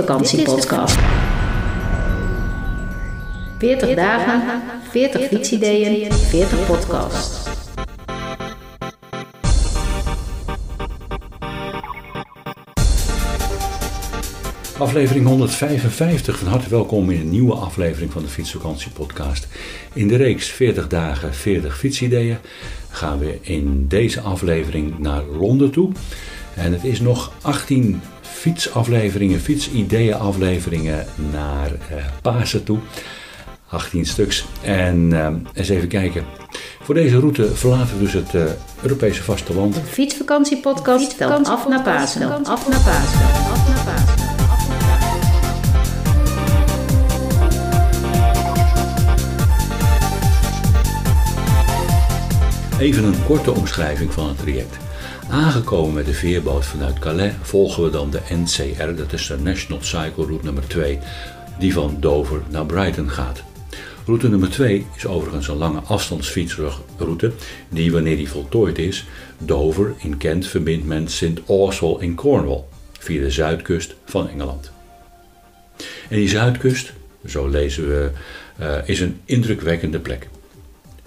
Fietsvakantiepodcast. 40 dagen, 40 fietsideeën, 40 podcasts. Aflevering 155. Van harte welkom in een nieuwe aflevering van de Fietsvakantiepodcast. In de reeks 40 dagen, 40 fietsideeën gaan we in deze aflevering naar Londen toe. En het is nog 18 fietsafleveringen, fietsideeën afleveringen naar uh, Pasen toe. 18 stuks. En uh, eens even kijken. Voor deze route verlaten we dus het uh, Europese vasteland. De fietsvakantiepodcast telt af naar Pasen. Af naar Pasen. Af naar Pasen. Even een korte omschrijving van het traject. Aangekomen met de veerboot vanuit Calais volgen we dan de NCR, dat is de National Cycle Route nummer 2, die van Dover naar Brighton gaat. Route nummer 2 is overigens een lange afstandsfietsroute die, wanneer die voltooid is, Dover in Kent verbindt met St. Oswald in Cornwall via de zuidkust van Engeland. En die zuidkust, zo lezen we, uh, is een indrukwekkende plek.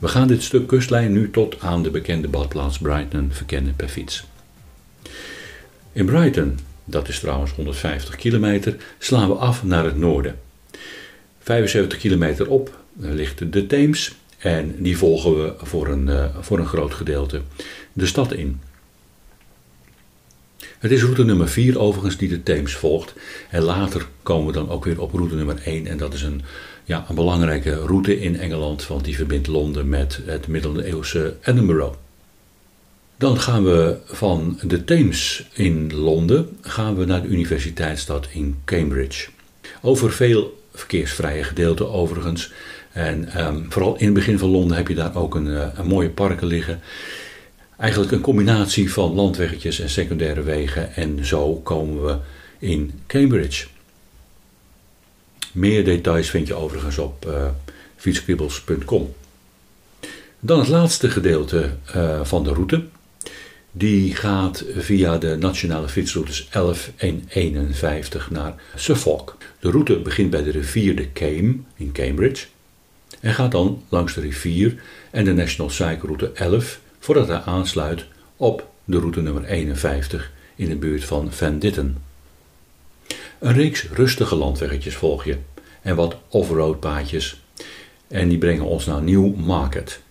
We gaan dit stuk kustlijn nu tot aan de bekende badplaats Brighton verkennen per fiets. In Brighton, dat is trouwens 150 kilometer, slaan we af naar het noorden. 75 kilometer op ligt de Theems en die volgen we voor een, uh, voor een groot gedeelte de stad in. Het is route nummer 4 overigens die de Theems volgt. En later komen we dan ook weer op route nummer 1. En dat is een, ja, een belangrijke route in Engeland, want die verbindt Londen met het middeleeuwse Edinburgh. Dan gaan we van de Theems in Londen gaan we naar de universiteitsstad in Cambridge. Over veel verkeersvrije gedeelten overigens. En um, vooral in het begin van Londen heb je daar ook een, een mooie parken liggen. Eigenlijk een combinatie van landweggetjes en secundaire wegen en zo komen we in Cambridge. Meer details vind je overigens op uh. Dan het laatste gedeelte uh, van de route. Die gaat via de nationale fietsroutes 11 en 51 naar Suffolk. De route begint bij de rivier de Came in Cambridge en gaat dan langs de rivier en de National Cycle Route 11 voordat hij aansluit op de route nummer 51 in de buurt van Van Ditten. Een reeks rustige landweggetjes volg je en wat off-road paadjes en die brengen ons naar Newmarket.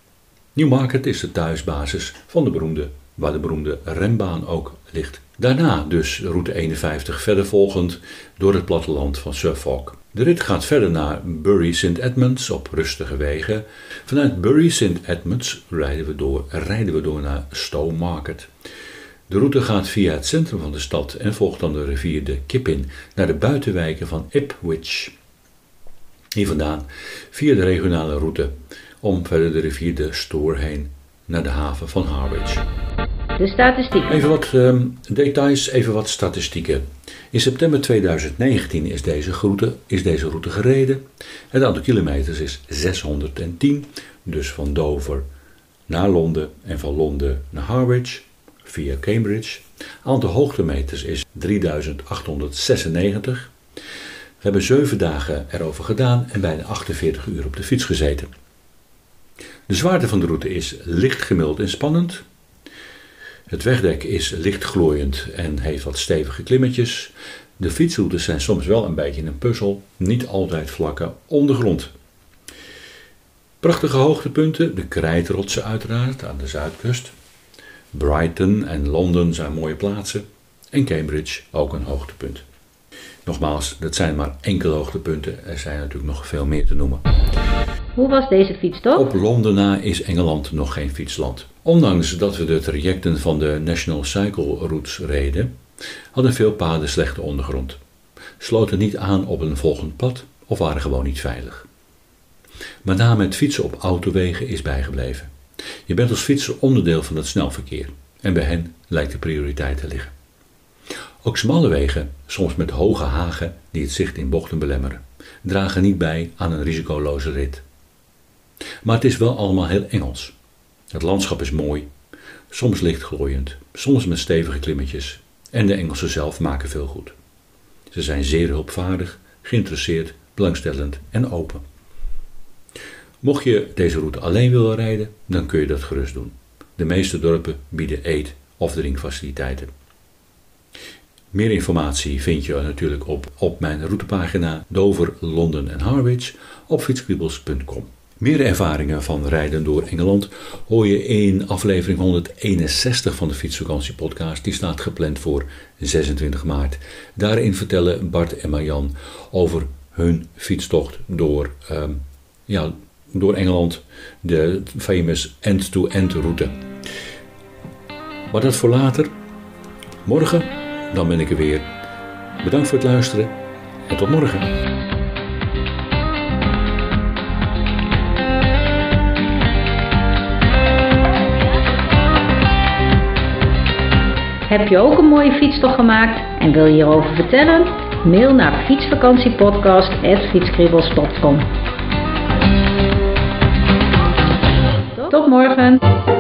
Newmarket is de thuisbasis van de beroemde, waar de beroemde rembaan ook ligt. Daarna dus route 51 verder volgend door het platteland van Suffolk. De rit gaat verder naar Bury St. Edmunds op rustige wegen. Vanuit Bury St. Edmunds rijden we, door, rijden we door naar Stowe Market. De route gaat via het centrum van de stad en volgt dan de rivier de Kippin naar de buitenwijken van Ipswich. Hier vandaan via de regionale route om verder de rivier de Stour heen naar de haven van Harwich. De statistieken. Even wat um, details, even wat statistieken. In september 2019 is deze, route, is deze route gereden. Het aantal kilometers is 610, dus van Dover naar Londen en van Londen naar Harwich via Cambridge. Het aantal hoogtemeters is 3896. We hebben 7 dagen erover gedaan en bijna 48 uur op de fiets gezeten. De zwaarte van de route is licht gemiddeld en spannend. Het wegdek is licht glooiend en heeft wat stevige klimmetjes. De fietsroutes zijn soms wel een beetje een puzzel, niet altijd vlakke ondergrond. Prachtige hoogtepunten, de krijtrotsen uiteraard aan de zuidkust. Brighton en Londen zijn mooie plaatsen en Cambridge ook een hoogtepunt. Nogmaals, dat zijn maar enkele hoogtepunten, er zijn natuurlijk nog veel meer te noemen. Hoe was deze fietstocht? Op Londen na is Engeland nog geen fietsland. Ondanks dat we de trajecten van de National Cycle Routes reden, hadden veel paden slechte ondergrond, sloten niet aan op een volgend pad of waren gewoon niet veilig. Met name het fietsen op autowegen is bijgebleven. Je bent als fietser onderdeel van het snelverkeer en bij hen lijkt de prioriteit te liggen. Ook smalle wegen, soms met hoge hagen die het zicht in bochten belemmeren, dragen niet bij aan een risicoloze rit. Maar het is wel allemaal heel Engels. Het landschap is mooi, soms lichtglooiend, soms met stevige klimmetjes en de Engelsen zelf maken veel goed. Ze zijn zeer hulpvaardig, geïnteresseerd, belangstellend en open. Mocht je deze route alleen willen rijden, dan kun je dat gerust doen. De meeste dorpen bieden eet- of drinkfaciliteiten. Meer informatie vind je natuurlijk op, op mijn routepagina Dover, Londen en Harwich op fietskriebels.com. Meer ervaringen van rijden door Engeland hoor je in aflevering 161 van de Fietsvakantiepodcast. Die staat gepland voor 26 maart. Daarin vertellen Bart en Marjan over hun fietstocht door, um, ja, door Engeland, de famous end-to-end route. Maar dat voor later. Morgen, dan ben ik er weer. Bedankt voor het luisteren en tot morgen. Heb je ook een mooie fietstocht gemaakt en wil je hierover vertellen? Mail naar fietsvakantiepodcast.fietskribbels.com Tot morgen!